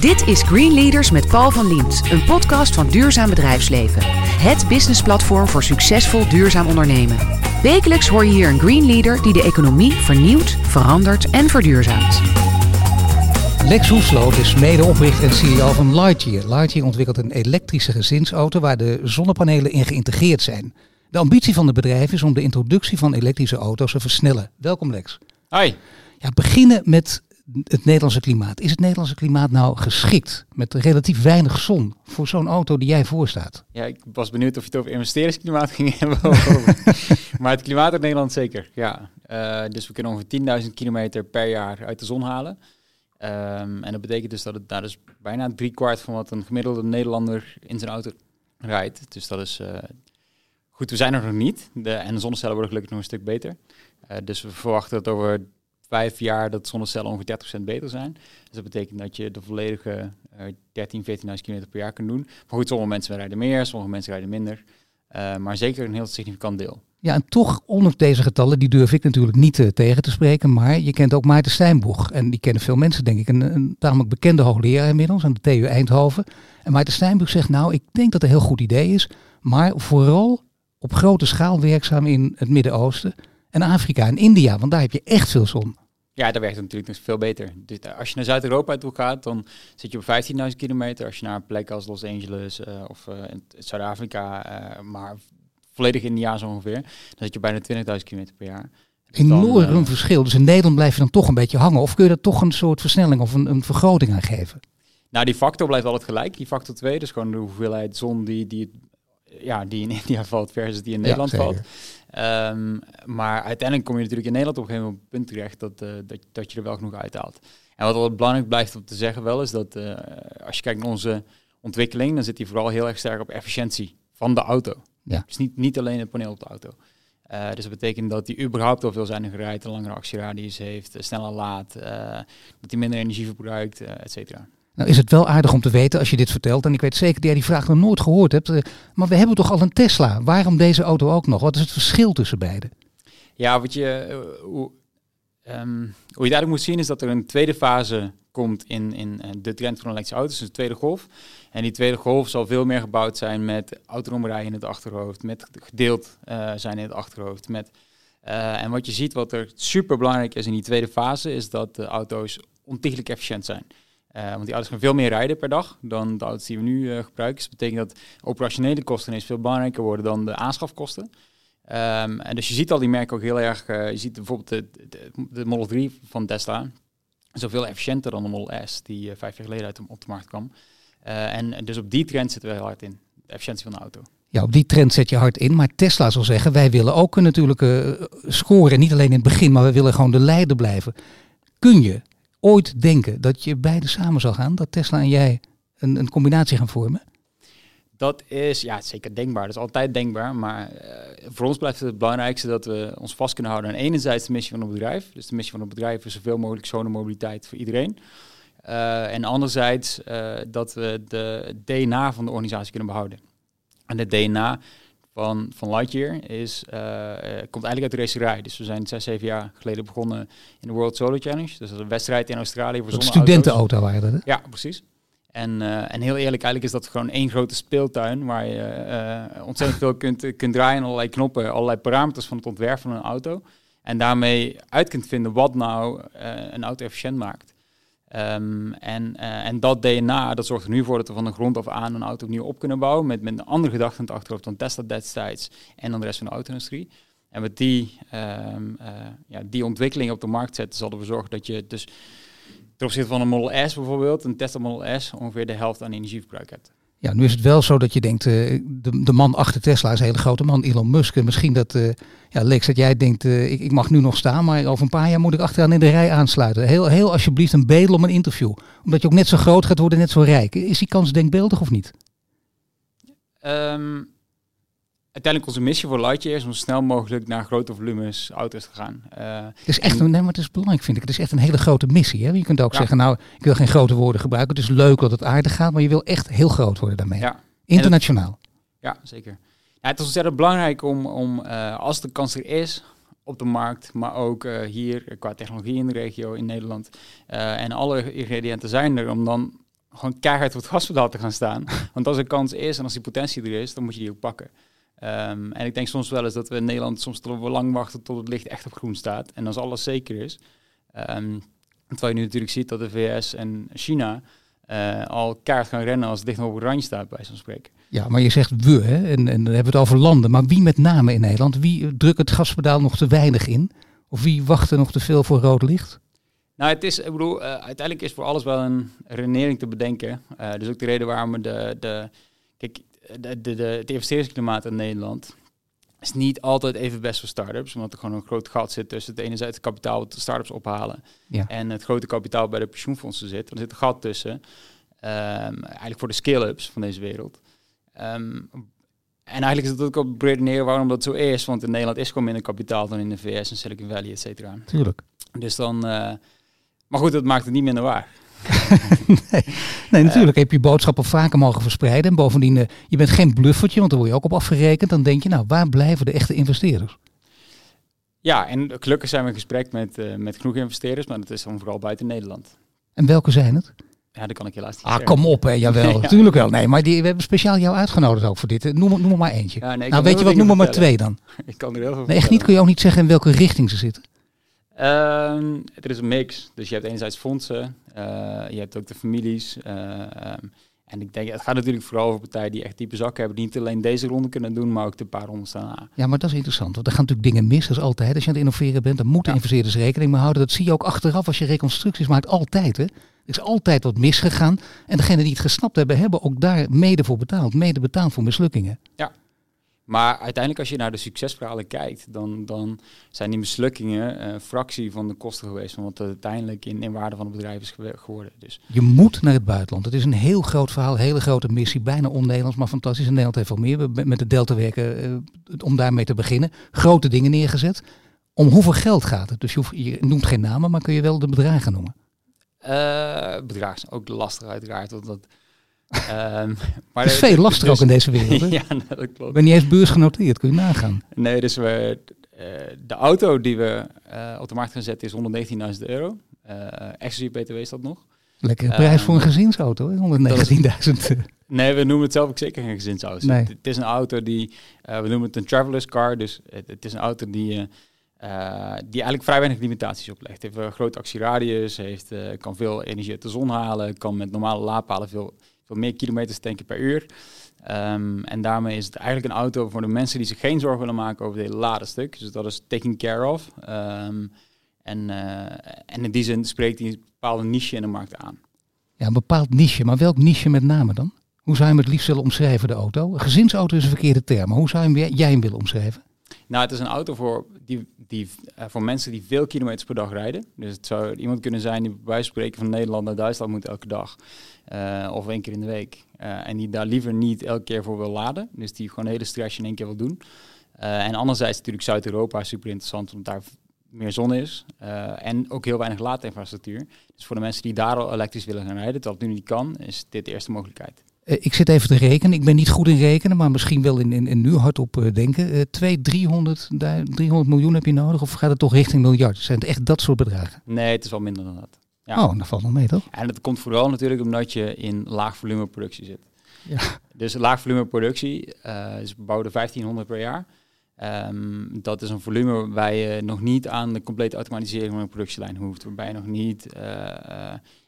Dit is Green Leaders met Paul van Liemt, een podcast van Duurzaam Bedrijfsleven. Het businessplatform voor succesvol duurzaam ondernemen. Wekelijks hoor je hier een Green Leader die de economie vernieuwt, verandert en verduurzaamt. Lex Hoefsloot is medeoprichter en CEO van Lightyear. Lightyear ontwikkelt een elektrische gezinsauto waar de zonnepanelen in geïntegreerd zijn. De ambitie van het bedrijf is om de introductie van elektrische auto's te versnellen. Welkom Lex. Hoi. Ja, beginnen met het Nederlandse klimaat. Is het Nederlandse klimaat nou geschikt met relatief weinig zon voor zo'n auto die jij voorstaat? Ja, ik was benieuwd of je het over investeringsklimaat ging hebben. maar het klimaat in Nederland zeker, ja. Eh, dus we kunnen ongeveer 10.000 kilometer per jaar uit de zon halen. Ehm, en dat betekent dus dat het daar dus bijna drie kwart van wat een gemiddelde Nederlander in zijn auto rijdt. Dus dat is eh, goed. We zijn er nog niet. De, en de zonnecellen worden gelukkig nog een stuk beter. Eh, dus we verwachten dat over vijf jaar dat zonnecellen ongeveer 30% beter zijn. Dus dat betekent dat je de volledige eh 13, 14.000 kilometer per jaar kunt doen. Maar goed, sommige mensen rijden meer, sommige mensen rijden minder. Eh, maar zeker een heel significant deel. Ja, en toch, ondanks deze getallen, die durf ik natuurlijk niet eh, tegen te spreken. Maar je kent ook Maarten Stijnboeg. En die kennen veel mensen, denk ik. Een, een tamelijk bekende hoogleraar inmiddels aan de TU Eindhoven. En Maarten Stijnboeg zegt, nou, ik denk dat het een heel goed idee is. Maar vooral op grote schaal werkzaam in het Midden-Oosten en Afrika en India. Want daar heb je echt veel zon. Ja, daar werkt het natuurlijk nog veel beter. Dus eh, als je naar Zuid-Europa toe gaat, dan zit je op 15.000 kilometer. Als je naar plekken als Los Angeles eh, of eh, in Zuid-Afrika, maar volledig India zo ongeveer, dan zit je bijna 20.000 kilometer per jaar. Dus dan, Enorm verschil. Dus in Nederland blijf je dan toch een beetje hangen. Of kun je er toch een soort versnelling of een, een vergroting aan geven? Nou, die factor blijft altijd gelijk, die factor 2. Dus gewoon de hoeveelheid zon die, die, ja, die in India valt versus die in Nederland zeker. valt. Ehm, maar uiteindelijk kom je natuurlijk in Nederland op een gegeven moment op het punt terecht dat, eh, dat, dat je er wel genoeg uithaalt. En wat altijd belangrijk blijft om te zeggen wel is dat eh, als je kijkt naar onze ontwikkeling, dan zit die vooral heel erg sterk op efficiëntie van de auto. Ja. Dus niet, niet alleen het paneel op de auto. Eh, dus dat betekent dat die überhaupt al veelzijdiger rijdt, een langere actieradius heeft, sneller laat, dat hij minder energie verbruikt, et cetera. Nou is het wel aardig om te weten als je dit vertelt. En ik weet zeker dat jij die vraag nog nooit gehoord hebt. eh, Maar we hebben toch al een Tesla. Waarom deze auto ook nog? Wat is het verschil tussen beide? Ja, wat je, eh, hoe, ehm, hoe je het eigenlijk moet zien is dat er een tweede fase komt in, in eh, de trend van elektrische auto's, dus de tweede golf. En die tweede golf zal veel meer gebouwd zijn met autonoom rijden in het achterhoofd, met gedeeld zijn in het achterhoofd. Met, en wat je ziet, wat er super belangrijk is in die tweede fase, is dat de auto's ontiegelijk efficiënt zijn. Eh, want die auto's gaan veel meer rijden per dag dan de auto's die we nu eh, gebruiken. Dus dat betekent dat operationele kosten ineens veel belangrijker worden dan de aanschafkosten. Ehm, en dus je ziet al die merken ook heel erg. eh, je ziet bijvoorbeeld de, de, de Model 3 van Tesla. Zoveel efficiënter dan de Model S, die vijf jaar geleden uit op de markt kwam. En, dus op die trend zitten we heel hard in. De efficiëntie van de auto. Ja, op die trend zet je hard in. Maar Tesla zal zeggen, wij willen ook natuurlijk scoren. Niet alleen in het begin, maar we willen gewoon de leider blijven. Kun je ooit denken dat je beide samen zal gaan? Dat Tesla en jij een, een combinatie gaan vormen? Dat is ja, zeker denkbaar. Dat is altijd denkbaar. Maar eh, voor ons blijft het het belangrijkste dat we ons vast kunnen houden aan enerzijds de missie van het bedrijf. Dus de missie van het bedrijf is zoveel mogelijk schone mobiliteit voor iedereen. Eh, en anderzijds eh, dat we de DNA van de organisatie kunnen behouden. En het DNA van, van Lightyear is, eh, eh, komt eigenlijk uit de racerij. Dus we zijn zes, zeven jaar geleden begonnen in de World Solar Challenge. Dus dat is een wedstrijd in Australië voor zonneauto's. studentenauto waren dat, hè? Ja, precies. En, eh, en heel eerlijk, eigenlijk is dat gewoon één grote speeltuin waar je ontzettend veel kunt, kunt draaien, allerlei knoppen, allerlei parameters van het ontwerp van een auto. En daarmee uit kunt vinden wat nou een auto efficiënt maakt. Ehm, en, eh, en dat DNA, dat zorgt er nu voor dat we van de grond af aan een auto opnieuw op kunnen bouwen. Met, met een andere gedachte in het achterhoofd dan Tesla destijds en dan de rest van de auto-industrie. En met die, eh, ja, die ontwikkeling op de markt zetten, zal ervoor zorgen dat je dus ten opzichte van een Model S bijvoorbeeld, een Tesla Model S, ongeveer de helft aan energieverbruik hebt. Ja, nu is het wel zo dat je denkt, eh, de, de man achter Tesla is een hele grote man, Elon Musk. En misschien dat, eh, ja, Lex, dat jij denkt, eh, ik, ik mag nu nog staan, maar over een paar jaar moet ik achteraan in de rij aansluiten. Heel, heel alsjeblieft een bedel om een interview. Omdat je ook net zo groot gaat worden, net zo rijk. Is die kans denkbeeldig of niet? Ehm, uiteindelijk onze missie voor Lightyear is om zo snel mogelijk naar grote volumes auto's te gaan. Eh, Het is echt een, nee, maar het is belangrijk, vind ik. Het is echt een hele grote missie. Hè? Je kunt ook Ja. zeggen, nou, ik wil geen grote woorden gebruiken. Het is leuk dat het aardig gaat, maar je wil echt heel groot worden daarmee. ja, Internationaal. ja, zeker. Ja, het is ontzettend belangrijk om, om eh, als de kans er is, op de markt, maar ook eh, hier qua technologie in de regio in Nederland. en alle ingrediënten zijn er om dan gewoon keihard op het gaspedaal te gaan staan. Want als er kans is en als die potentie er is, dan moet je die ook pakken. Ehm, en ik denk soms wel eens dat we in Nederland soms te lang wachten tot het licht echt op groen staat. En als alles zeker is. Um, terwijl je nu natuurlijk ziet dat de VS en China uh, al kaart gaan rennen als het licht nog op het randje staat, bij zo'n spreken. Ja, maar je zegt we, hè? En, en dan hebben we het over landen. Maar wie met name in Nederland? Wie drukt het gaspedaal nog te weinig in? Of wie wacht er nog te veel voor rood licht? Nou, het is, ik bedoel, uh, uiteindelijk is voor alles wel een redenering te bedenken. Uh, dus ook de reden waarom we de, de kijk, de, de, de, het investeringsklimaat in Nederland is niet altijd even best voor start-ups, omdat er gewoon een groot gat zit tussen het enerzijds kapitaal wat de start-ups ophalen ja. en het grote kapitaal bij de pensioenfondsen zit. Er zit een gat tussen, um, eigenlijk voor de scale-ups van deze wereld. Um, en eigenlijk is het ook op redeneren waarom dat zo is, want in Nederland is gewoon minder kapitaal dan in de VS en Silicon Valley, et cetera. Tuurlijk. Dus dan, uh, maar goed, dat maakt het niet minder waar. nee. nee, natuurlijk heb je boodschappen vaker mogen verspreiden. En bovendien, uh, je bent geen bluffertje, want daar word je ook op afgerekend. Dan denk je, nou, waar blijven de echte investeerders? Ja, en gelukkig zijn we in gesprek met, uh, met genoeg investeerders, maar dat is dan vooral buiten Nederland. En welke zijn het? Ja, dat kan ik helaas niet Ah, kom op, hè. Jawel, ja. natuurlijk wel. Nee, maar die, we hebben speciaal jou uitgenodigd ook voor dit. Noem, noem er maar eentje. Ja, nee, nou, weet je wat, noem er maar twee dan. ik kan er heel veel Nee, echt niet. Kun je ook niet zeggen in welke richting ze zitten? Um, er is een mix. Dus je hebt enerzijds fondsen, je hebt ook de families. Uh, um, en ik denk, het gaat natuurlijk vooral over partijen die echt diepe zakken hebben, die niet alleen deze ronde kunnen doen, maar ook de paar rondes daarna. Ja, maar dat is interessant, want er gaan natuurlijk dingen mis, dat is altijd. Als je aan het innoveren bent, dan moeten ja. investeerders rekening mee houden. Dat zie je ook achteraf als je reconstructies maakt, altijd. Hè? Er is altijd wat misgegaan. En degenen die het gesnapt hebben, hebben ook daar mede voor betaald. Mede betaald voor mislukkingen. Ja, maar uiteindelijk als je naar de succesverhalen kijkt, dan, dan zijn die mislukkingen een fractie van de kosten geweest van wat uiteindelijk in, in waarde van het bedrijf is geworden. Dus. Je moet naar het buitenland. Het is een heel groot verhaal, hele grote missie, bijna on-Nederlands, maar fantastisch. In Nederland heeft veel meer met de Delta werken uh, om daarmee te beginnen. Grote dingen neergezet. Om hoeveel geld gaat het? Dus je, hoeft, je noemt geen namen, maar kun je wel de bedragen noemen? Uh, bedragen zijn ook lastig uiteraard, want dat Um, maar het is veel lastiger ook in deze wereld. Hè? ja, dat klopt. Ben niet eens beursgenoteerd, kun je nagaan. Nee, dus we, uh, de auto die we uh, op de markt gaan zetten is 119.000 euro. Uh, exclusief BTW is dat nog. Lekkere prijs voor een gezinsauto, 119.000. Nee, we noemen het zelf ook zeker geen gezinsauto. Nee. Het, het, is een auto die, we noemen het een traveler's car. Dus het, het is een auto die, die eigenlijk vrij weinig limitaties oplegt. Heeft een grote actieradius, heeft, kan veel energie uit de zon halen, kan met normale laadpalen veel veel meer kilometers tanken per uur. Um, en daarmee is het eigenlijk een auto voor de mensen die zich geen zorgen willen maken over het hele ladenstuk. Dus dat is taking care of. Um, en, uh, en in die zin spreekt hij een bepaalde niche in de markt aan. Ja, een bepaald niche. Maar welk niche met name dan? Hoe zou je hem het liefst willen omschrijven, de auto? Een gezinsauto is een verkeerde term, hoe zou je hem, jij hem willen omschrijven? Nou, het is een auto voor, die, die, uh, voor mensen die veel kilometers per dag rijden. Dus het zou iemand kunnen zijn die bij van spreken van Nederland naar Duitsland moet elke dag. Uh, of één keer in de week. Uh, en die daar liever niet elke keer voor wil laden. Dus die gewoon een hele stretch in één keer wil doen. en anderzijds natuurlijk Zuid-Europa super interessant, omdat daar meer zon is. en ook heel weinig laadinfrastructuur. Dus voor de mensen die daar al elektrisch willen gaan rijden, het nu niet kan, is dit de eerste mogelijkheid. Uh, ik zit even te rekenen. Ik ben niet goed in rekenen, maar misschien wel in, in, in nu hardop uh, denken. Uh, 2, 300, 300 miljoen heb je nodig of gaat het toch richting miljard? Zijn het echt dat soort bedragen? Nee, het is wel minder dan dat. Ja. Oh, dat valt nog mee toch? En dat komt vooral natuurlijk omdat je in laag volume productie zit. Ja. Dus laag volume productie is bouwde 1500 per jaar. Um, dat is een volume waar je nog niet aan de complete automatisering van een productielijn hoeft. Waarbij je nog niet...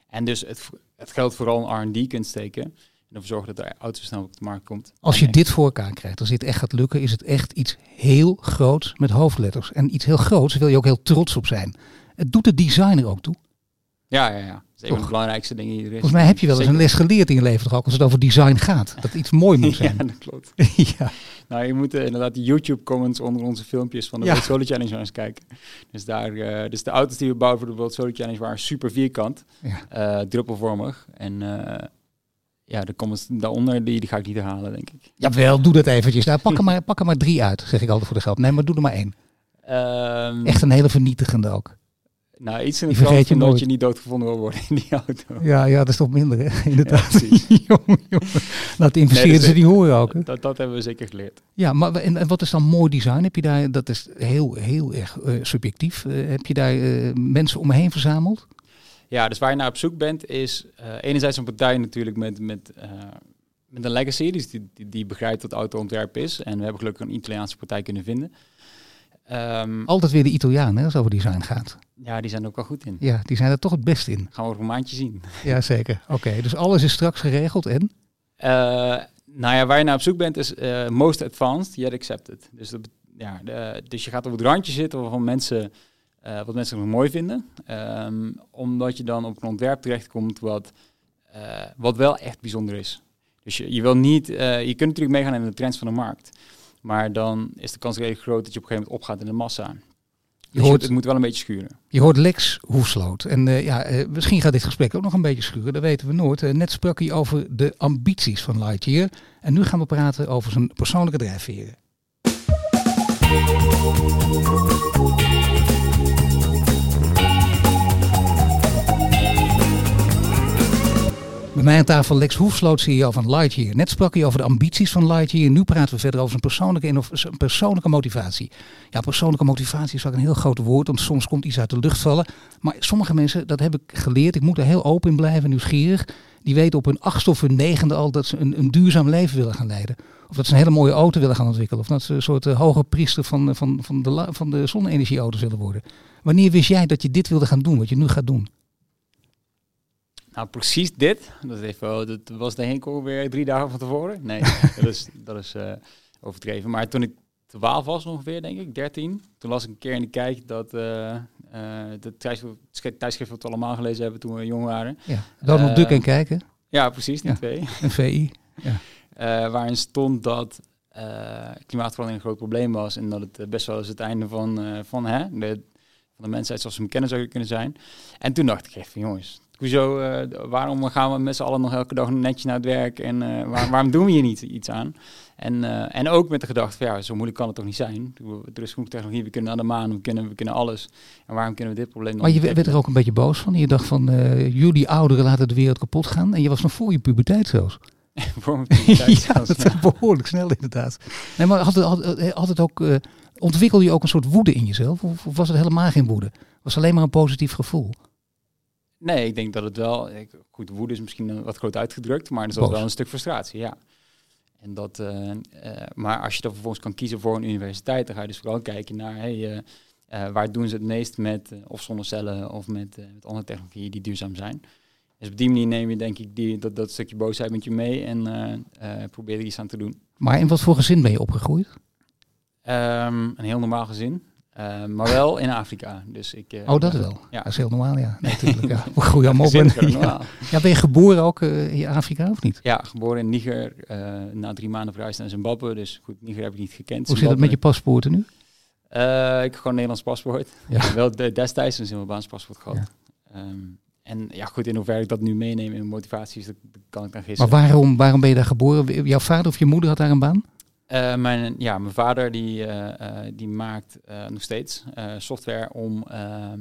en dus het, het geld vooral in R&D kunt steken en ervoor zorgen dat de auto snel op de markt komt. Als je dit voor elkaar krijgt, als dit echt gaat lukken, is het echt iets heel groots met hoofdletters. En iets heel groots wil je ook heel trots op zijn. Het doet de designer ook toe. Ja, ja, ja. Dat is een van de belangrijkste dingen die er is. Volgens mij heb je wel eens een les geleerd in je leven toch ook, als het over design gaat. Dat iets mooi moet zijn. ja, dat klopt. ja. Nou, je moet uh, inderdaad de YouTube comments onder onze filmpjes van de ja. World Solar Challenge eens kijken. Dus, daar, uh, dus de auto's die we bouwen voor de World Solar Challenge waren super vierkant, ja. uh, druppelvormig. En ja, de comments daaronder, die, die ga ik niet herhalen, denk ik. Jawel, doe dat eventjes. Nou, pak, er maar, pak er maar drie uit, zeg ik altijd voor de geld. Nee, maar doe er maar één. Um, Echt een hele vernietigende ook. Nou, iets in het vergeet je dat je niet doodgevonden wil worden in die auto. Ja, ja dat is toch minder, hè? Inderdaad. Ja, jongen, jongen. Laat de investeerders nee, die horen ook. Hè? Dat, dat hebben we zeker geleerd. Ja, maar en, en, wat is dan mooi design? Heb je daar, dat is heel, heel erg uh, subjectief. Uh, heb je daar uh, mensen om me heen verzameld? Ja, dus waar je naar op zoek bent is uh, enerzijds een partij natuurlijk met, met, uh, met een legacy, dus die, die, die begrijpt wat autoontwerp is. En we hebben gelukkig een Italiaanse partij kunnen vinden. Um, Altijd weer de Italianen als het over design gaat. Ja, die zijn er ook wel goed in. Ja, die zijn er toch het best in. Gaan we over een maandje zien. Ja, zeker. Oké, dus alles is straks geregeld en? Uh, nou ja, waar je naar op zoek bent is most advanced yet accepted. Dus dat, ja, de, dus je gaat op het randje zitten waarvan mensen, uh, wat mensen nog mooi vinden. Um, omdat je dan op een ontwerp terechtkomt wat, uh, wat wel echt bijzonder is. Dus je, je wil niet, uh, je kunt natuurlijk meegaan in de trends van de markt. Maar dan is de kans redelijk groot dat je op een gegeven moment opgaat in de massa. Je dus hoort, het moet wel een beetje schuren. Je hoort Lex Hoefsloot. En uh, ja, uh, misschien gaat dit gesprek ook nog een beetje schuren, dat weten we nooit. Uh, net sprak hij over de ambities van Lightyear. En nu gaan we praten over zijn persoonlijke drijfveren. Bij mij aan tafel Lex Hoefsloot, CEO van Lightyear. Net sprak hij over de ambities van Lightyear. Nu praten we verder over zijn persoonlijke, persoonlijke motivatie. Ja, persoonlijke motivatie is vaak een heel groot woord, want soms komt iets uit de lucht vallen. Maar sommige mensen, dat heb ik geleerd, ik moet er heel open in blijven, nieuwsgierig. Die weten op hun achtste of hun negende al dat ze een, een duurzaam leven willen gaan leiden. Of dat ze een hele mooie auto willen gaan ontwikkelen. Of dat ze een soort uh, hoge priester van, van, van de, van de zonne-energieauto's willen worden. Wanneer wist jij dat je dit wilde gaan doen, wat je nu gaat doen? Nou, precies dit. Dat, even, dat was de Henk weer drie dagen van tevoren. Nee, dat is, dat is uh, overdreven. Maar toen ik 12 was ongeveer, denk ik, 13. Toen las ik een keer in de kijk dat uh, uh, de tijdschrift wat we allemaal gelezen hebben toen we jong waren. Ja, Donald uh, Duck en kijken. Ja, precies, die ja. twee. Een VI. Ja. Uh, waarin stond dat klimaatverandering een groot probleem was en dat het best wel eens het einde van, van, hè, de, van de mensheid zoals we hem kennen zou kunnen zijn. En toen dacht ik echt van jongens, hoezo, uh, waarom gaan we met z'n allen nog elke dag netjes naar het werk en uh, waar, waarom doen we hier niet iets aan? En, uh, en ook met de gedachte van ja, zo moeilijk kan het toch niet zijn. Er is genoeg technologie, we kunnen naar de maan, we kunnen, we kunnen alles. En waarom kunnen we dit probleem nog Maar je werd er ook een beetje boos van. Je dacht van jullie ouderen laten de wereld kapot gaan en je was nog voor je puberteit zelfs. voor mijn puberteit ja, dat ja. behoorlijk snel inderdaad. Nee, maar had het, had, had het ook, ontwikkelde je ook een soort woede in jezelf? Of, of was het helemaal geen woede? Was het alleen maar een positief gevoel? Nee, ik denk dat het wel. Goed, woede is misschien wat groot uitgedrukt, maar er is wel een stuk frustratie, ja. En dat, uh, uh, maar als je dan vervolgens kan kiezen voor een universiteit, dan ga je dus vooral kijken naar hey, uh, waar doen ze het meest met of zonnecellen of met, met andere technologieën die duurzaam zijn. Dus op die manier neem je denk ik die, dat, dat stukje boosheid met je mee en probeer er iets aan te doen. Maar in wat voor gezin ben je opgegroeid? Um, een heel normaal gezin. Uh, maar wel in Afrika. Dus ik, uh, oh, dat wel. Ja. Dat is heel normaal, ja. Natuurlijk. Ja. We groeien allemaal op. En, ja. ja. ben je geboren ook uh, in Afrika of niet? Ja, geboren in Niger. na drie maanden verhuisd naar Zimbabwe. Dus goed, Niger heb ik niet gekend. Hoe zit het met je paspoorten nu? ik heb gewoon een Nederlands paspoort. Ja. wel de, destijds een Zimbabweans paspoort gehad. Um, en ja, goed, in hoeverre ik dat nu meeneem in mijn motivaties, dat kan ik dan gisteren. Maar waarom, waarom ben je daar geboren? Jouw vader of je moeder had daar een baan? Uh, mijn, ja, mijn vader die, uh, uh, die maakt nog steeds software om ehm,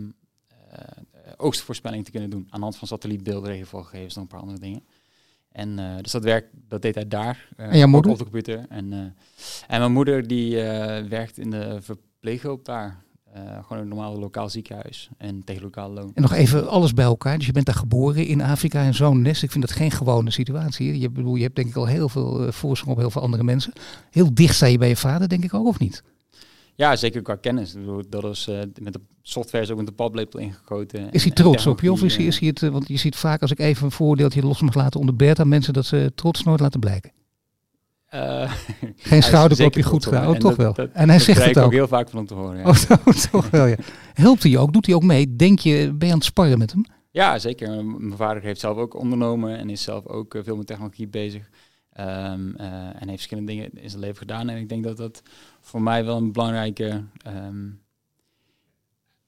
oogstvoorspelling te kunnen doen. Aan de hand van satellietbeelden, regenvalgegevens en een paar andere dingen. En dus dat werk, dat deed hij daar. en? Op de computer. En, en mijn moeder die werkt in de verpleeghulp daar. Uh, gewoon een normaal lokaal ziekenhuis en tegen lokaal loon. En nog even alles bij elkaar. Dus je bent daar geboren in Afrika en zo'n nest. Ik vind dat geen gewone situatie. Je, bedoel, je hebt denk ik al heel veel uh, voorsprong op heel veel andere mensen. Heel dicht sta je bij je vader, denk ik ook, of niet? Ja, zeker qua kennis. Dat is uh, met de software is ook met de paplepel ingegoten. Is hij trots op je? Of is hij, is hij het, want je ziet vaak als ik even een voordeeltje los mag laten onder Bertha, mensen dat ze trots nooit laten blijken. Uh, Geen schouderklopje goed gedaan. Oh, toch wel. en hij zegt het ook. ook heel vaak van hem te horen. Ja. Oh, toch wel, ja. Helpt hij ook? Doet hij ook mee? Denk je, ben je aan het sparren met hem? Ja, zeker. Mijn vader heeft zelf ook ondernomen en is zelf ook uh, veel met technologie bezig. Um, uh, en heeft verschillende dingen in zijn leven gedaan. En ik denk dat dat voor mij wel een belangrijke... Um,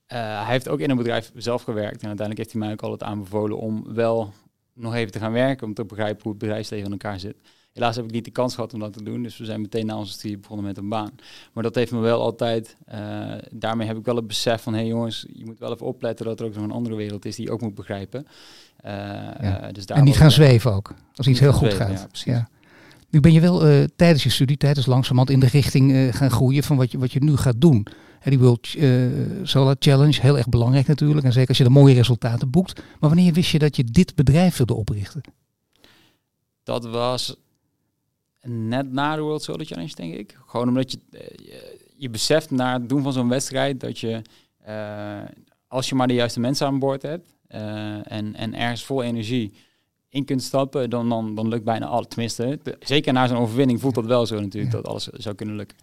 hij heeft ook in een bedrijf zelf gewerkt. En uiteindelijk heeft hij mij ook altijd aanbevolen om wel nog even te gaan werken. Om te begrijpen hoe het bedrijfsleven in elkaar zit. Helaas heb ik niet de kans gehad om dat te doen. Dus we zijn meteen na onze studie begonnen met een baan. Maar dat heeft me wel altijd... Uh, daarmee heb ik wel het besef van... hé hey jongens, je moet wel even opletten dat er ook nog een andere wereld is die je ook moet begrijpen. Uh, ja. uh, dus en niet gaan zweven ook, als iets heel goed gaat. Ja, ja. Nu ben je wel tijdens je studietijd, dus langzamerhand in de richting gaan groeien van wat je, wat je nu gaat doen. die World Solar Challenge, heel erg belangrijk natuurlijk. En zeker als je de mooie resultaten boekt. Maar wanneer wist je dat je dit bedrijf wilde oprichten? Dat was net na de World Solar Challenge, denk ik. Gewoon omdat je, je, je beseft na het doen van zo'n wedstrijd dat je, als je maar de juiste mensen aan boord hebt en, en ergens vol energie in kunt stappen, dan, dan, dan lukt bijna alles. Tenminste, zeker na zo'n overwinning voelt dat wel zo natuurlijk, dat alles zou kunnen lukken.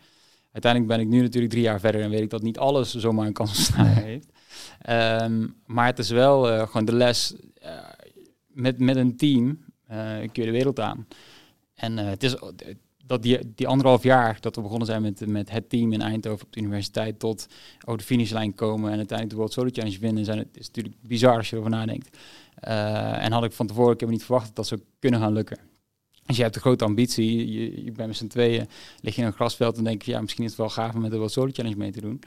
Uiteindelijk ben ik nu natuurlijk drie jaar verder en weet ik dat niet alles zomaar een kans van heeft. Ehm, maar het is wel uh, gewoon de les met, met een team kun je de wereld aan. En het is dat die, die anderhalf jaar dat we begonnen zijn met, met het team in Eindhoven op de universiteit tot over de finishlijn komen en uiteindelijk de World Solo Challenge winnen, zijn het is natuurlijk bizar als je erover nadenkt. Uh, en had ik van tevoren, ik heb niet verwacht dat dat zou kunnen gaan lukken. Dus je hebt een grote ambitie, je, bent met z'n tweeën, lig je in een grasveld en denk je, ja, misschien is het wel gaaf om met de World Solo Challenge mee te doen.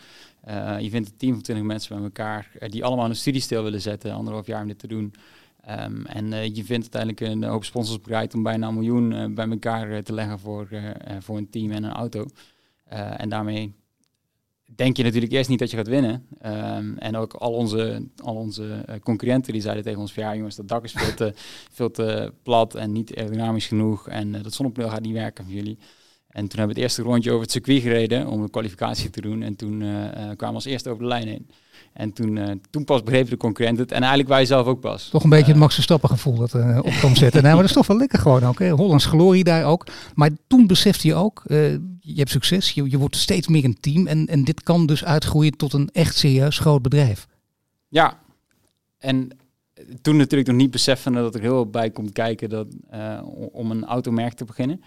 Je vindt een team van 20 mensen bij elkaar die allemaal een studie stil willen zetten, anderhalf jaar om dit te doen. Um, en je vindt uiteindelijk een hoop sponsors bereid om bijna een miljoen bij elkaar te leggen voor, voor een team en een auto. en daarmee denk je natuurlijk eerst niet dat je gaat winnen. Um, en ook al onze, al onze concurrenten die zeiden tegen ons ja jongens, dat dak is veel te, veel te plat en niet aerodynamisch genoeg. En dat zonnepaneel gaat niet werken voor jullie. En toen hebben we het eerste rondje over het circuit gereden om een kwalificatie te doen. En toen uh, kwamen we als eerste over de lijn heen. En toen, uh, toen pas begrepen de concurrent het. En eigenlijk wij zelf ook pas. Toch een beetje het Max Verstappen gevoel dat uh, op kwam zetten. nou, maar dat is toch wel lekker gewoon ook. Hè? Hollands glorie daar ook. Maar toen besefte je ook, je hebt succes. Je, je wordt steeds meer een team. En, en dit kan dus uitgroeien tot een echt serieus groot bedrijf. Ja, en toen natuurlijk nog niet beseffen dat er heel veel bij komt kijken dat, om een automerk te beginnen.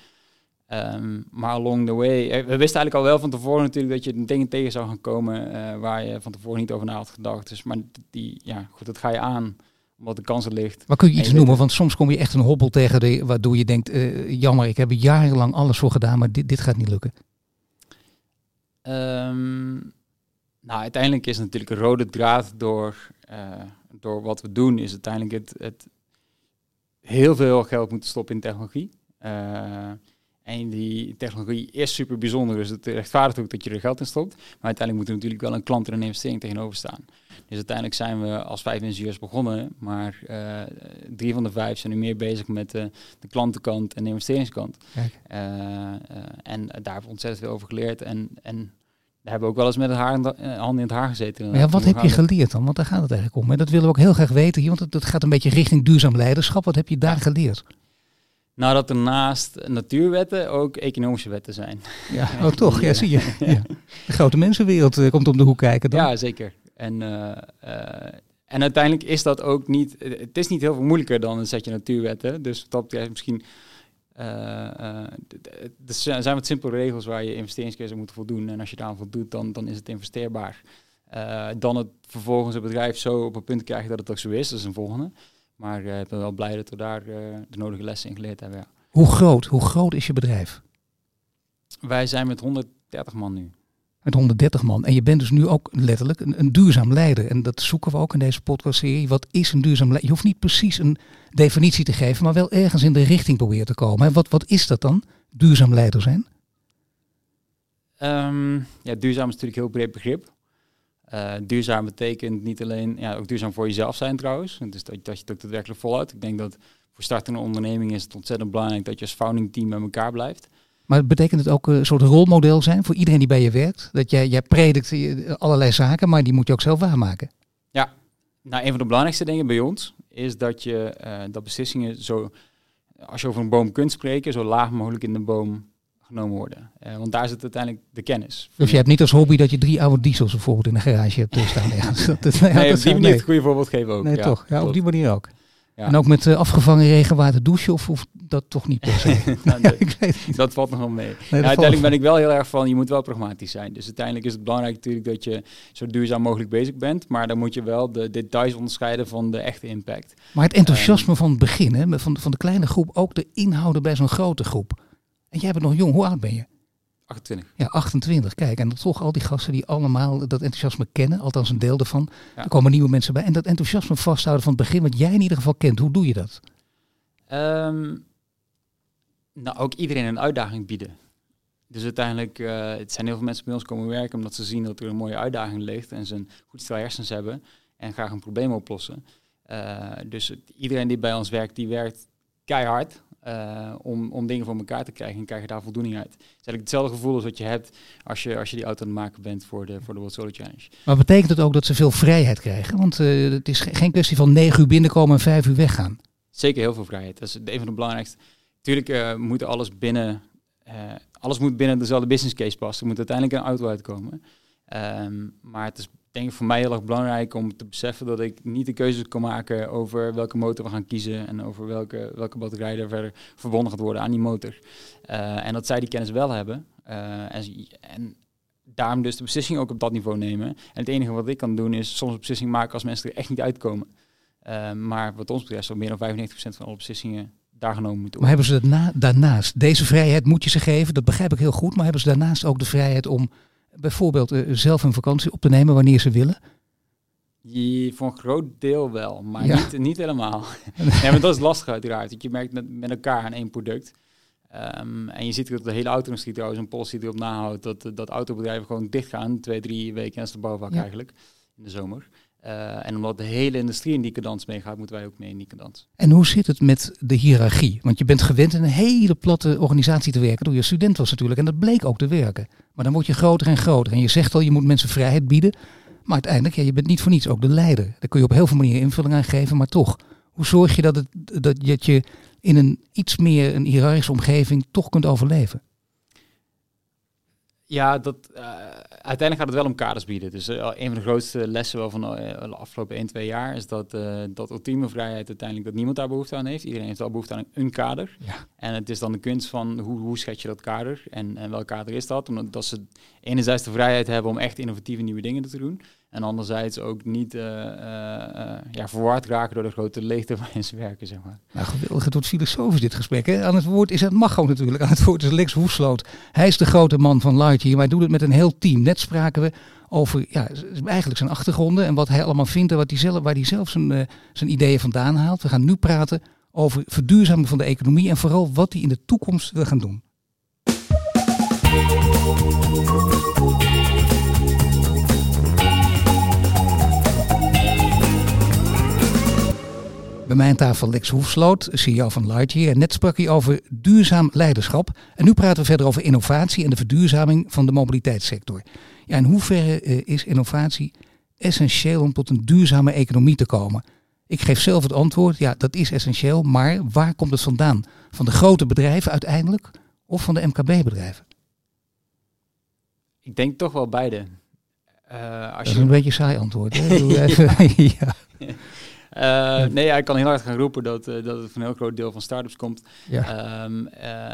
Um, maar along the way, eh, we wisten eigenlijk al wel van tevoren natuurlijk dat je dingen tegen zou gaan komen uh, waar je van tevoren niet over na had gedacht. Dus, maar die, ja, goed, dat ga je aan, omdat de kans er ligt. Maar kun je iets je noemen? Want soms kom je echt een hobbel tegen de, waardoor je denkt, uh, jammer, ik heb er jarenlang alles voor gedaan, maar dit, dit gaat niet lukken. Um, nou, uiteindelijk is natuurlijk een rode draad door, door wat we doen, is uiteindelijk het, het heel veel geld moeten stoppen in technologie. En die technologie is super bijzonder, dus het rechtvaardigt ook dat je er geld in stopt. Maar uiteindelijk moet er natuurlijk wel een klant en een investering tegenover staan. Dus uiteindelijk zijn we als vijf ingenieurs begonnen, maar uh, drie van de vijf zijn nu meer bezig met de, de klantenkant en de investeringskant. Uh, uh, en daar hebben we ontzettend veel over geleerd. En, en daar hebben we ook wel eens met het haar in de, hand in het haar gezeten. Maar ja, wat heb je geleerd dan? Want daar gaat het eigenlijk om. En dat willen we ook heel graag weten want het, het gaat een beetje richting duurzaam leiderschap. Wat heb je daar geleerd? Nou, dat er naast natuurwetten ook economische wetten zijn. Ja, oh toch? Ja, zie je. Ja. De grote mensenwereld uh, komt om de hoek kijken dan. Ja, zeker. En, uh, uh, en uiteindelijk is dat ook niet... Het is niet heel veel moeilijker dan een setje natuurwetten. Dus dat betreft misschien... er zijn wat simpele regels waar je investeringskeuze moet voldoen. En als je daar aan voldoet, dan, dan is het investeerbaar. dan het vervolgens het bedrijf zo op een punt krijgen dat het ook zo is. Dat is een volgende. Maar uh, ik ben wel blij dat we daar uh, de nodige lessen in geleerd hebben. Ja. Hoe groot? Hoe groot is je bedrijf? Wij zijn met 130 man nu. Met 130 man. En je bent dus nu ook letterlijk een, een duurzaam leider. En dat zoeken we ook in deze podcastserie. Wat is een duurzaam leider? Je hoeft niet precies een definitie te geven, maar wel ergens in de richting proberen te komen. Wat, wat is dat dan? Duurzaam leider zijn? Um, ja, duurzaam is natuurlijk een heel breed begrip. Uh, duurzaam betekent niet alleen, ja, ook duurzaam voor jezelf zijn trouwens. Dus dat, dat je het ook daadwerkelijk volhoudt. Ik denk dat voor startende onderneming is het ontzettend belangrijk dat je als founding team bij elkaar blijft. Maar betekent het ook een soort rolmodel zijn voor iedereen die bij je werkt? Dat jij, jij predikt allerlei zaken, maar die moet je ook zelf waarmaken. Ja, nou een van de belangrijkste dingen bij ons is dat je uh, dat beslissingen zo, als je over een boom kunt spreken, zo laag mogelijk in de boom genomen worden. Uh, want daar zit uiteindelijk de kennis. Dus je hebt niet als hobby dat je drie oude diesels bijvoorbeeld in de garage hebt staan. dat, dat, nee, ja, op die manier het goede voorbeeld geven ook. Nee, ja, toch. Ja, op die manier ook. Ja. En ook met uh, afgevangen regenwater douchen of, of dat toch niet per se? nou, ja, ik weet niet. Dat valt nog wel mee. Nee, nou, uiteindelijk ben ik wel heel erg van, je moet wel pragmatisch zijn. Dus uiteindelijk is het belangrijk natuurlijk dat je zo duurzaam mogelijk bezig bent. Maar dan moet je wel de details onderscheiden van de echte impact. Maar het enthousiasme um, van het begin, hè, van, van de kleine groep, ook de inhouden bij zo'n grote groep. En jij bent nog jong. Hoe oud ben je? 28. Ja, 28. Kijk, en toch al die gasten die allemaal dat enthousiasme kennen, althans een deel ervan. Ja. Er komen nieuwe mensen bij. En dat enthousiasme vasthouden van het begin, wat jij in ieder geval kent, hoe doe je dat? Um, nou, ook iedereen een uitdaging bieden. Dus uiteindelijk, uh, het zijn heel veel mensen bij ons komen werken omdat ze zien dat er een mooie uitdaging ligt en ze een goed stel hersens hebben en graag een probleem oplossen. Uh, dus iedereen die bij ons werkt, die werkt keihard uh, om, om dingen voor elkaar te krijgen en krijg je daar voldoening uit. Het is eigenlijk hetzelfde gevoel als wat je hebt als je, als je die auto aan het maken bent voor de, voor de World Solar Challenge. Maar betekent het ook dat ze veel vrijheid krijgen? Want uh, het is geen kwestie van negen uur binnenkomen en vijf uur weggaan. Zeker heel veel vrijheid. Dat is een van de belangrijkste. Natuurlijk uh, moet alles binnen, alles moet binnen dezelfde business case passen. Er moet uiteindelijk een auto uitkomen. Um, maar het is denk voor mij heel erg belangrijk om te beseffen dat ik niet de keuze kan maken over welke motor we gaan kiezen en over welke, welke batterij er verder verbonden gaat worden aan die motor. Uh, en dat zij die kennis wel hebben. Uh, en, en daarom dus de beslissing ook op dat niveau nemen. En het enige wat ik kan doen is soms een beslissing maken als mensen er echt niet uitkomen. Uh, maar wat ons betreft zal meer dan 95% van alle beslissingen daar genomen moeten worden. Maar hebben ze dat na, daarnaast, deze vrijheid moet je ze geven, dat begrijp ik heel goed, maar hebben ze daarnaast ook de vrijheid om bijvoorbeeld uh, zelf een vakantie op te nemen wanneer ze willen? Je, voor een groot deel wel, maar ja. niet, niet helemaal. nee, maar dat is lastig uiteraard. Dat je merkt met, met elkaar aan één product. Um, en je ziet dat de hele auto-industrie trouwens een policy erop nahoudt dat, dat autobedrijven gewoon dicht gaan, twee, drie weken en de bouwvak ja. eigenlijk, in de zomer. Uh, en omdat de hele industrie in die cadans meegaat, moeten wij ook mee in die cadans. En hoe zit het met de hiërarchie? Want je bent gewend in een hele platte organisatie te werken. Door je student was natuurlijk. En dat bleek ook te werken. Maar dan word je groter en groter. En je zegt al, je moet mensen vrijheid bieden. Maar uiteindelijk, ja, je bent niet voor niets ook de leider. Daar kun je op heel veel manieren invulling aan geven. Maar toch, hoe zorg je dat, het, dat je in een iets meer een hiërarchische omgeving toch kunt overleven? Ja, dat, uh, uiteindelijk gaat het wel om kaders bieden. Dus uh, een van de grootste lessen wel van uh, de afgelopen 1, 2 jaar is dat, dat ultieme vrijheid uiteindelijk dat niemand daar behoefte aan heeft. Iedereen heeft wel behoefte aan een kader. Ja. En het is dan de kunst van hoe, hoe schets je dat kader en, en welk kader is dat? Omdat dat ze enerzijds de vrijheid hebben om echt innovatieve nieuwe dingen te doen. En anderzijds ook niet uh, ja, verward raken door de grote leegte waarin ze werken, zeg maar. Nou, geweldig. Het wordt filosofisch dit gesprek. Hè? Aan het woord is het Macho natuurlijk. Aan het woord is Lex Hoefsloot. Hij is de grote man van Lightyear. Maar hij doet het met een heel team. Net spraken we over ja, eigenlijk zijn achtergronden en wat hij allemaal vindt en wat hij zelf, waar hij zelf zijn, zijn ideeën vandaan haalt. We gaan nu praten over verduurzaming van de economie en vooral wat hij in de toekomst wil gaan doen. Bij mij aan tafel Lex Hoefsloot, CEO van Lightyear. En net sprak hij over duurzaam leiderschap. En nu praten we verder over innovatie en de verduurzaming van de mobiliteitssector. Ja, in hoeverre uh, is innovatie essentieel om tot een duurzame economie te komen? Ik geef zelf het antwoord, ja, dat is essentieel. Maar waar komt het vandaan? Van de grote bedrijven uiteindelijk of van de MKB-bedrijven? Ik denk toch wel beide. Uh, als dat is je... een beetje saai antwoord. Hè? ja. Uh, nee, ja, ik kan heel hard gaan roepen dat, uh, dat het van een heel groot deel van startups komt. Ja. Um,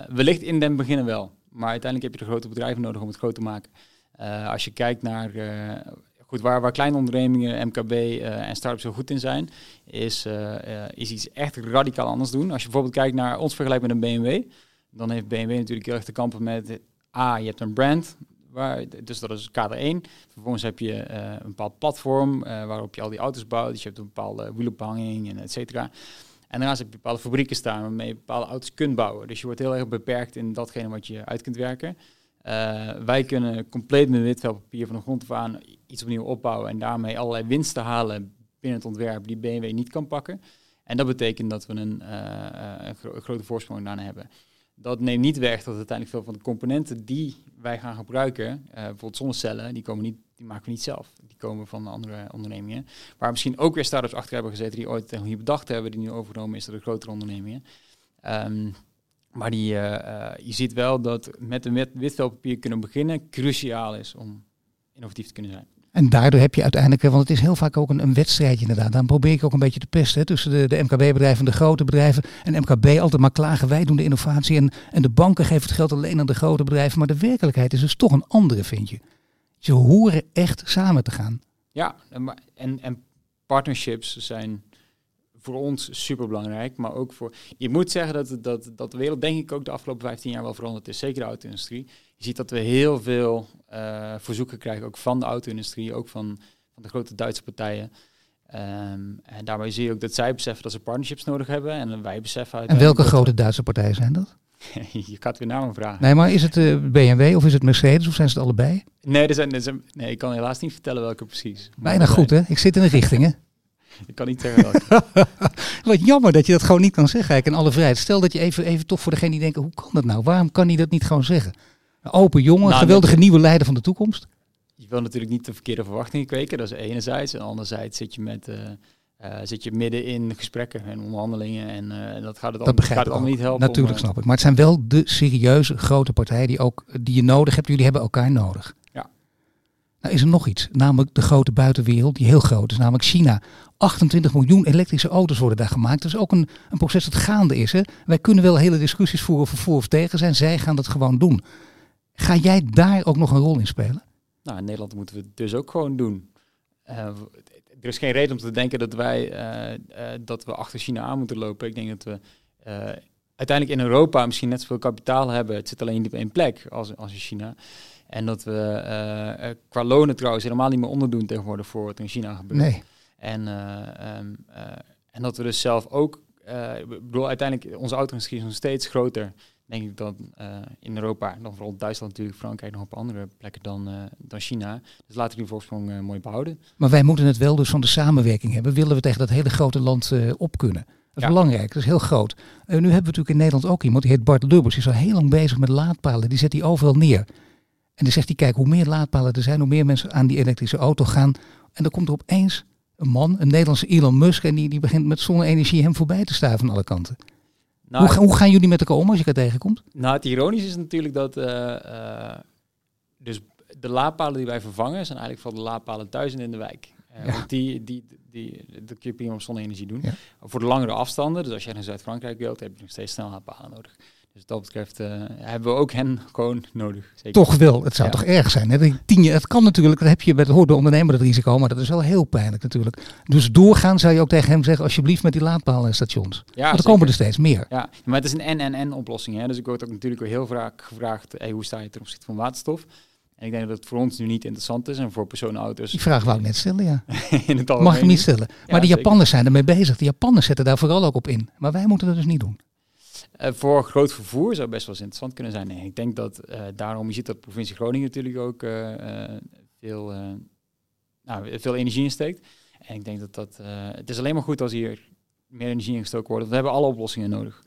wellicht in den beginnen wel. Maar uiteindelijk heb je de grote bedrijven nodig om het groot te maken. als je kijkt naar goed, waar, waar kleine ondernemingen, MKB en startups zo goed in zijn, is, is iets echt radicaal anders doen. Als je bijvoorbeeld kijkt naar ons vergelijk met een BMW, dan heeft BMW natuurlijk heel erg te kampen met A, je hebt een brand, Dus dat is kader 1. Vervolgens heb je uh, een bepaald platform uh, waarop je al die auto's bouwt. Dus je hebt een bepaalde wielophanging en et cetera. En daarnaast heb je bepaalde fabrieken staan waarmee je bepaalde auto's kunt bouwen. Dus je wordt heel erg beperkt in datgene wat je uit kunt werken. Uh, wij kunnen compleet met wit papier van de grond af aan iets opnieuw opbouwen en daarmee allerlei winsten halen binnen het ontwerp die BMW niet kan pakken. En dat betekent dat we een, een grote voorsprong daarna hebben dat neemt niet weg dat uiteindelijk veel van de componenten die wij gaan gebruiken, uh, bijvoorbeeld zonnecellen, die, komen niet, die maken we niet zelf. Die komen van andere ondernemingen. Waar misschien ook weer start-ups achter hebben gezeten die ooit technologie bedacht hebben, die nu overgenomen is door de grotere ondernemingen. Um, maar die, uh, uh, je ziet wel dat met een wit, witvelpapier kunnen beginnen cruciaal is om innovatief te kunnen zijn. En daardoor heb je uiteindelijk, want het is heel vaak ook een, een wedstrijdje inderdaad. Dan probeer ik ook een beetje te pesten tussen de, de MKB-bedrijven en de grote bedrijven. En MKB altijd maar klagen, wij doen de innovatie. En, en de banken geven het geld alleen aan de grote bedrijven. Maar de werkelijkheid is dus toch een andere, vind je. Ze horen echt samen te gaan. Ja, en, en partnerships zijn voor ons super belangrijk, maar ook voor. Je moet zeggen dat, dat, dat de wereld, denk ik, ook de afgelopen 15 jaar wel veranderd is. Zeker de auto-industrie. Je ziet dat we heel veel uh, verzoeken krijgen, ook van de auto-industrie, ook van, van de grote Duitse partijen. Um, en daarbij zie je ook dat zij beseffen dat ze partnerships nodig hebben. En wij beseffen uit. En welke grote Duitse partijen zijn dat? je gaat weer naar me vragen. Nee, maar is het uh, BMW of is het Mercedes of zijn ze het allebei? Nee, er zijn, er zijn, nee, ik kan helaas niet vertellen welke precies. Bijna goed, hè? Ik zit in de richting, hè? Ik kan niet zeggen. Wat jammer dat je dat gewoon niet kan zeggen, eigenlijk, in alle vrijheid. Stel dat je even, even toch voor degene die denken, hoe kan dat nou? Waarom kan hij dat niet gewoon zeggen? Een open jongen, nou, geweldige nieuwe leider van de toekomst. Je wil natuurlijk niet de verkeerde verwachtingen kweken, dat is enerzijds. En anderzijds zit je met... Uh, uh, zit je midden in gesprekken en onderhandelingen en uh, dat gaat het, dat gaat het allemaal niet helpen. Natuurlijk snap ik. Maar het zijn wel de serieuze grote partijen die, ook, die je nodig hebt. Jullie hebben elkaar nodig. Nou is er nog iets, namelijk de grote buitenwereld, die heel groot is, namelijk China. 28 miljoen elektrische auto's worden daar gemaakt. Dat is ook een, een proces dat gaande is. Hè? Wij kunnen wel hele discussies voeren of voor of tegen zijn. Zij gaan dat gewoon doen. Ga jij daar ook nog een rol in spelen? Nou, in Nederland moeten we het dus ook gewoon doen. Uh, er is geen reden om te denken dat wij uh, uh, dat we achter China aan moeten lopen. Ik denk dat we uiteindelijk in Europa misschien net zoveel kapitaal hebben. Het zit alleen niet op één plek als, als in China. En dat we qua lonen trouwens helemaal niet meer onderdoen tegenwoordig voor wat in China gebeurt. Nee. En, um, en dat we dus zelf ook, ik bedoel, uiteindelijk onze is nog steeds groter denk ik uh, in Europa, dan vooral Duitsland natuurlijk, Frankrijk nog op andere plekken dan, dan China. Dus laten we die voorsprong mooi behouden. Maar wij moeten het wel dus van de samenwerking hebben. Willen we tegen dat hele grote land op kunnen? Dat is belangrijk, dat is heel groot. nu hebben we natuurlijk in Nederland ook iemand, die heet Bart Lubbers. Die is al heel lang bezig met laadpalen. Die zet die overal neer. En dan zegt hij, kijk, hoe meer laadpalen er zijn, hoe meer mensen aan die elektrische auto gaan. En dan komt er opeens een man, een Nederlandse Elon Musk, en die, die begint met zonne-energie hem voorbij te staan van alle kanten. Nou, hoe, hoe, gaan jullie met elkaar om als je elkaar tegenkomt? Nou, het ironische is natuurlijk dat uh, uh, dus de laadpalen die wij vervangen zijn eigenlijk voor de laadpalen thuis en in de wijk. Uh, ja. die, die, die, dat kun je prima op zonne-energie doen. Ja. Voor de langere afstanden, dus als je naar Zuid-Frankrijk wilt, heb je nog steeds snel laadpalen nodig. Dus dat betreft uh, hebben we ook hen gewoon nodig. Zeker. Toch wel, het zou toch erg zijn. Hè? Tien jaar, het kan natuurlijk, dat heb je met hoort de ondernemer het risico, maar dat is wel heel pijnlijk natuurlijk. Dus doorgaan zou je ook tegen hem zeggen, alsjeblieft met die laadpaalstations. Ja, Want er komen er steeds meer. Ja, maar het is een en-en-en oplossing. Hè? Dus ik word ook natuurlijk heel vaak gevraagd, hey, hoe sta je ten opzichte van waterstof? En ik denk dat het voor ons nu niet interessant is en voor personenauto's. Die vraag wou ik net stellen, ja. in het Mag ik niet stellen. Maar de Japanners zijn ermee bezig. De Japanners zetten daar vooral ook op in. Maar wij moeten dat dus niet doen. Uh, voor groot vervoer zou best wel eens interessant kunnen zijn. Nee, ik denk dat uh, daarom, je ziet dat de provincie Groningen natuurlijk ook uh, veel, nou, veel energie insteekt. En ik denk dat dat, het is alleen maar goed als hier meer energie ingestoken wordt. We hebben alle oplossingen nodig.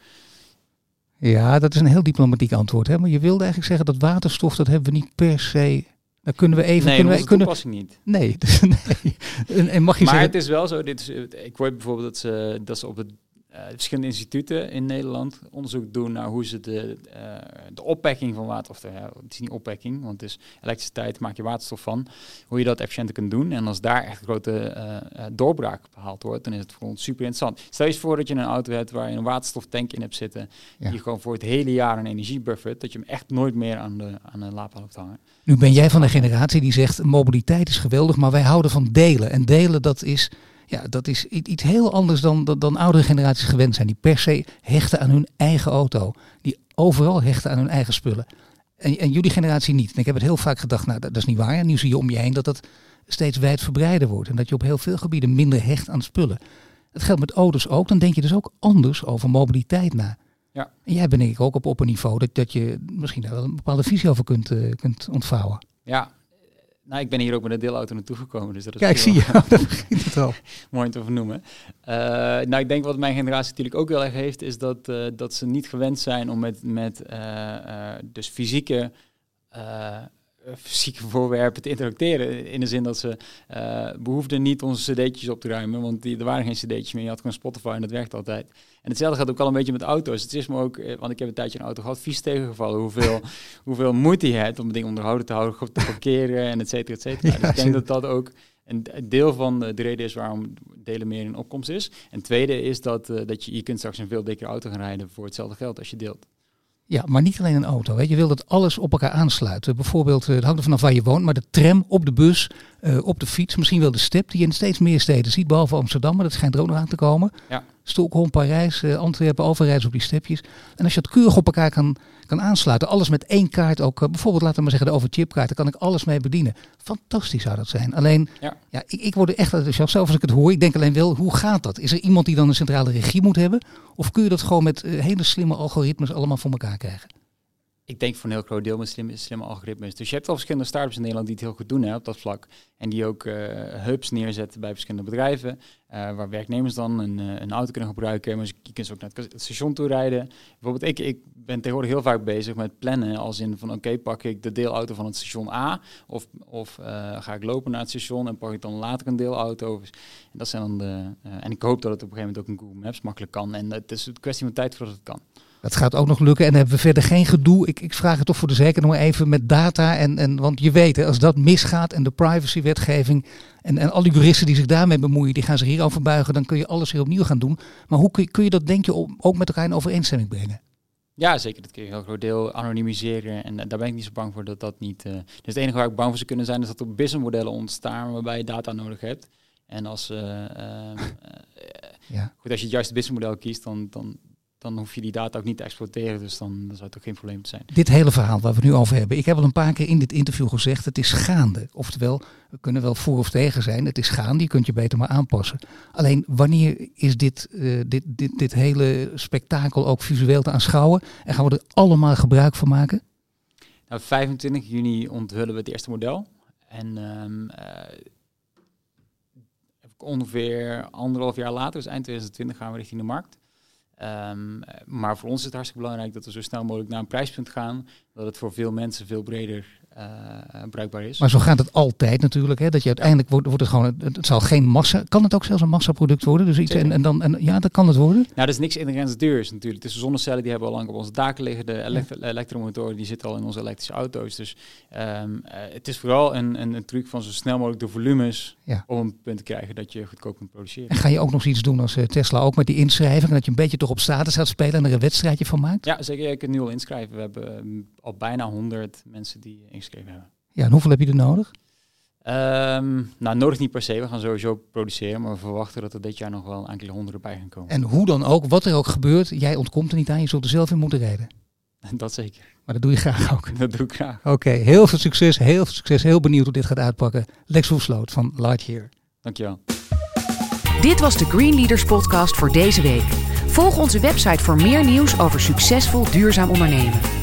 Ja, dat is een heel diplomatiek antwoord. Hè? Maar je wilde eigenlijk zeggen dat waterstof, dat hebben we niet per se dan kunnen we even. Nee, kunnen we, kunnen, toepassing niet. Nee, dus, nee. En, en, mag je maar zeggen... het is wel zo. Dit is, ik hoor bijvoorbeeld dat ze, dat ze op het verschillende instituten in Nederland onderzoek doen naar hoe ze de, uh, de opwekking van waterstof, uh, het is niet opwekking, want het is elektriciteit, maak je waterstof van, hoe je dat efficiënter kunt doen. En als daar echt een grote doorbraak behaald wordt, dan is het voor ons super interessant. Stel je voor dat je een auto hebt waar je een waterstoftank in hebt zitten, ja. die gewoon voor het hele jaar een energie buffert, dat je hem echt nooit meer aan de, aan de laadpaal hoeft hangen. Nu ben jij van de generatie die zegt, mobiliteit is geweldig, maar wij houden van delen. En delen, dat is ja, dat is iets heel anders dan, dan, dan oudere generaties gewend zijn. Die per se hechten aan hun eigen auto. Die overal hechten aan hun eigen spullen. En, en jullie generatie niet. En ik heb het heel vaak gedacht, nou dat, is niet waar. En nu zie je om je heen dat dat steeds wijdverbreider wordt. En dat je op heel veel gebieden minder hecht aan spullen. Dat geldt met auto's ook. Dan denk je dus ook anders over mobiliteit na. Ja. En jij ben ik ook op, op een niveau dat, dat je misschien daar wel een bepaalde visie over kunt, uh, kunt ontvouwen. Ja, nou, ik ben hier ook met een deelauto naartoe gekomen. Dus dat is Kijk, zie je, dat begint het al. Mooi te vernoemen. Uh, nou, ik denk wat mijn generatie natuurlijk ook heel erg heeft, is dat, uh, dat ze niet gewend zijn om met, met uh, dus fysieke eh, fysieke voorwerpen te interacteren. In de zin dat ze uh, behoefden niet onze cd'tjes op te ruimen, want die, er waren geen cd'tjes meer. Je had gewoon Spotify en dat werkt altijd. En hetzelfde gaat ook al een beetje met auto's. Het is me ook, eh, want ik heb een tijdje een auto gehad, vies tegengevallen. Hoeveel, hoeveel moeite je hebt om het ding onderhouden te houden, te parkeren en et cetera, et cetera. dus ik denk dat dat ook een deel van de reden is waarom delen meer in opkomst is. En tweede is dat, uh, dat je, je kunt straks een veel dikkere auto gaan rijden voor hetzelfde geld als je deelt. Ja, maar niet alleen een auto. Hè. Je wil dat alles op elkaar aansluit. Bijvoorbeeld, eh, het hangt vanaf waar je woont, maar de tram op de bus, uh, op de fiets, misschien wel de step die je in steeds meer steden ziet, behalve Amsterdam, maar dat schijnt er ook nog aan te komen. Ja. Stockholm, Parijs, uh, Antwerpen, overrijden op die stepjes. En als je het keurig op elkaar kan, kan aansluiten, alles met één kaart ook, uh, bijvoorbeeld laten we maar zeggen de overchipkaart, daar kan ik alles mee bedienen. Fantastisch zou dat zijn. Alleen, ja. ja ik, ik word er echt enthousiast zelf als ik het hoor. Ik denk alleen wel, hoe gaat dat? Is er iemand die dan een centrale regie moet hebben? Of kun je dat gewoon met hele slimme algoritmes allemaal voor elkaar krijgen? Ik denk voor een heel groot deel met slimme, slimme algoritmes. Dus je hebt al verschillende startups in Nederland die het heel goed doen hè, op dat vlak. En die ook uh, hubs neerzetten bij verschillende bedrijven. Uh, waar werknemers dan een, uh, een, auto kunnen gebruiken. Maar je kunt ze ook naar het station toe rijden. Bijvoorbeeld, ik, ik ben tegenwoordig heel vaak bezig met plannen. Als in van oké, pak ik de deelauto van het station A. Of, of ga ik lopen naar het station en pak ik dan later een deelauto. En dat zijn dan de. en ik hoop dat het op een gegeven moment ook in Google Maps makkelijk kan. En het is een kwestie van tijd voordat het kan. Dat gaat ook nog lukken. En dan hebben we verder geen gedoe. Ik, ik vraag het toch voor de zekerheid nog even met data. En, en, want je weet, als dat misgaat en de privacywetgeving en, en alle juristen die zich daarmee bemoeien, die gaan zich hierover buigen, dan kun je alles weer opnieuw gaan doen. Maar hoe kun je, kun je dat, denk je, ook met elkaar in overeenstemming brengen? Ja, zeker. Dat kun je een heel groot deel anonimiseren. En daar ben ik niet zo bang voor dat dat niet... Uh, dus het enige waar ik bang voor zou kunnen zijn, is dat er businessmodellen ontstaan waarbij je data nodig hebt. En als, uh, uh, ja. goed, als je het juiste businessmodel kiest, dan, dan, dan hoef je die data ook niet te exploiteren. Dus dan, dan zou het ook geen probleem zijn. Dit hele verhaal waar we nu over hebben. Ik heb al een paar keer in dit interview gezegd, het is gaande. Oftewel, we kunnen wel voor of tegen zijn. Het is gaande, je kunt je beter maar aanpassen. Alleen, wanneer is dit, uh, dit, dit, dit hele spektakel ook visueel te aanschouwen? En gaan we er allemaal gebruik van maken? Nou, 25 juni onthullen we het eerste model. En um, uh, ongeveer anderhalf jaar later, dus eind 2020, gaan we richting de markt. Um, maar voor ons is het hartstikke belangrijk dat we zo snel mogelijk naar een prijspunt gaan. Dat het voor veel mensen veel breder bruikbaar is. Maar zo gaat het altijd natuurlijk. Hè? Dat je uiteindelijk wordt, wordt het gewoon. Het, zal geen massa. Kan het ook zelfs een massaproduct worden? Dus iets en, en dan en ja, dat kan het worden. Nou, dat is niks inherent duurs natuurlijk. Dus de zonnecellen die hebben al lang op onze daken liggen. De elektromotoren die zitten al in onze elektrische auto's. Dus um, uh, het is vooral een, een, een, truc van zo snel mogelijk de volumes ja. om een punt te krijgen dat je goedkoop kunt produceren. En ga je ook nog iets doen als uh, Tesla ook met die inschrijving? Dat je een beetje toch op status gaat spelen en er een wedstrijdje van maakt? Ja, zeker. Ik kan nu al inschrijven. We hebben um, al bijna 100 mensen die hebben. Ja, en hoeveel heb je er nodig? Um, nou, nodig niet per se. We gaan sowieso produceren, maar we verwachten dat er dit jaar nog wel enkele honderden bij gaan komen. En hoe dan ook, wat er ook gebeurt, jij ontkomt er niet aan. Je zult er zelf in moeten rijden. Dat zeker. Maar dat doe je graag ook. Dat doe ik graag. Oké, heel veel succes. Heel veel succes. Heel benieuwd hoe dit gaat uitpakken. Lex Hoefsloot van Lightyear. Dankjewel. Dit was de Green Leaders podcast voor deze week. Volg onze website voor meer nieuws over succesvol duurzaam ondernemen.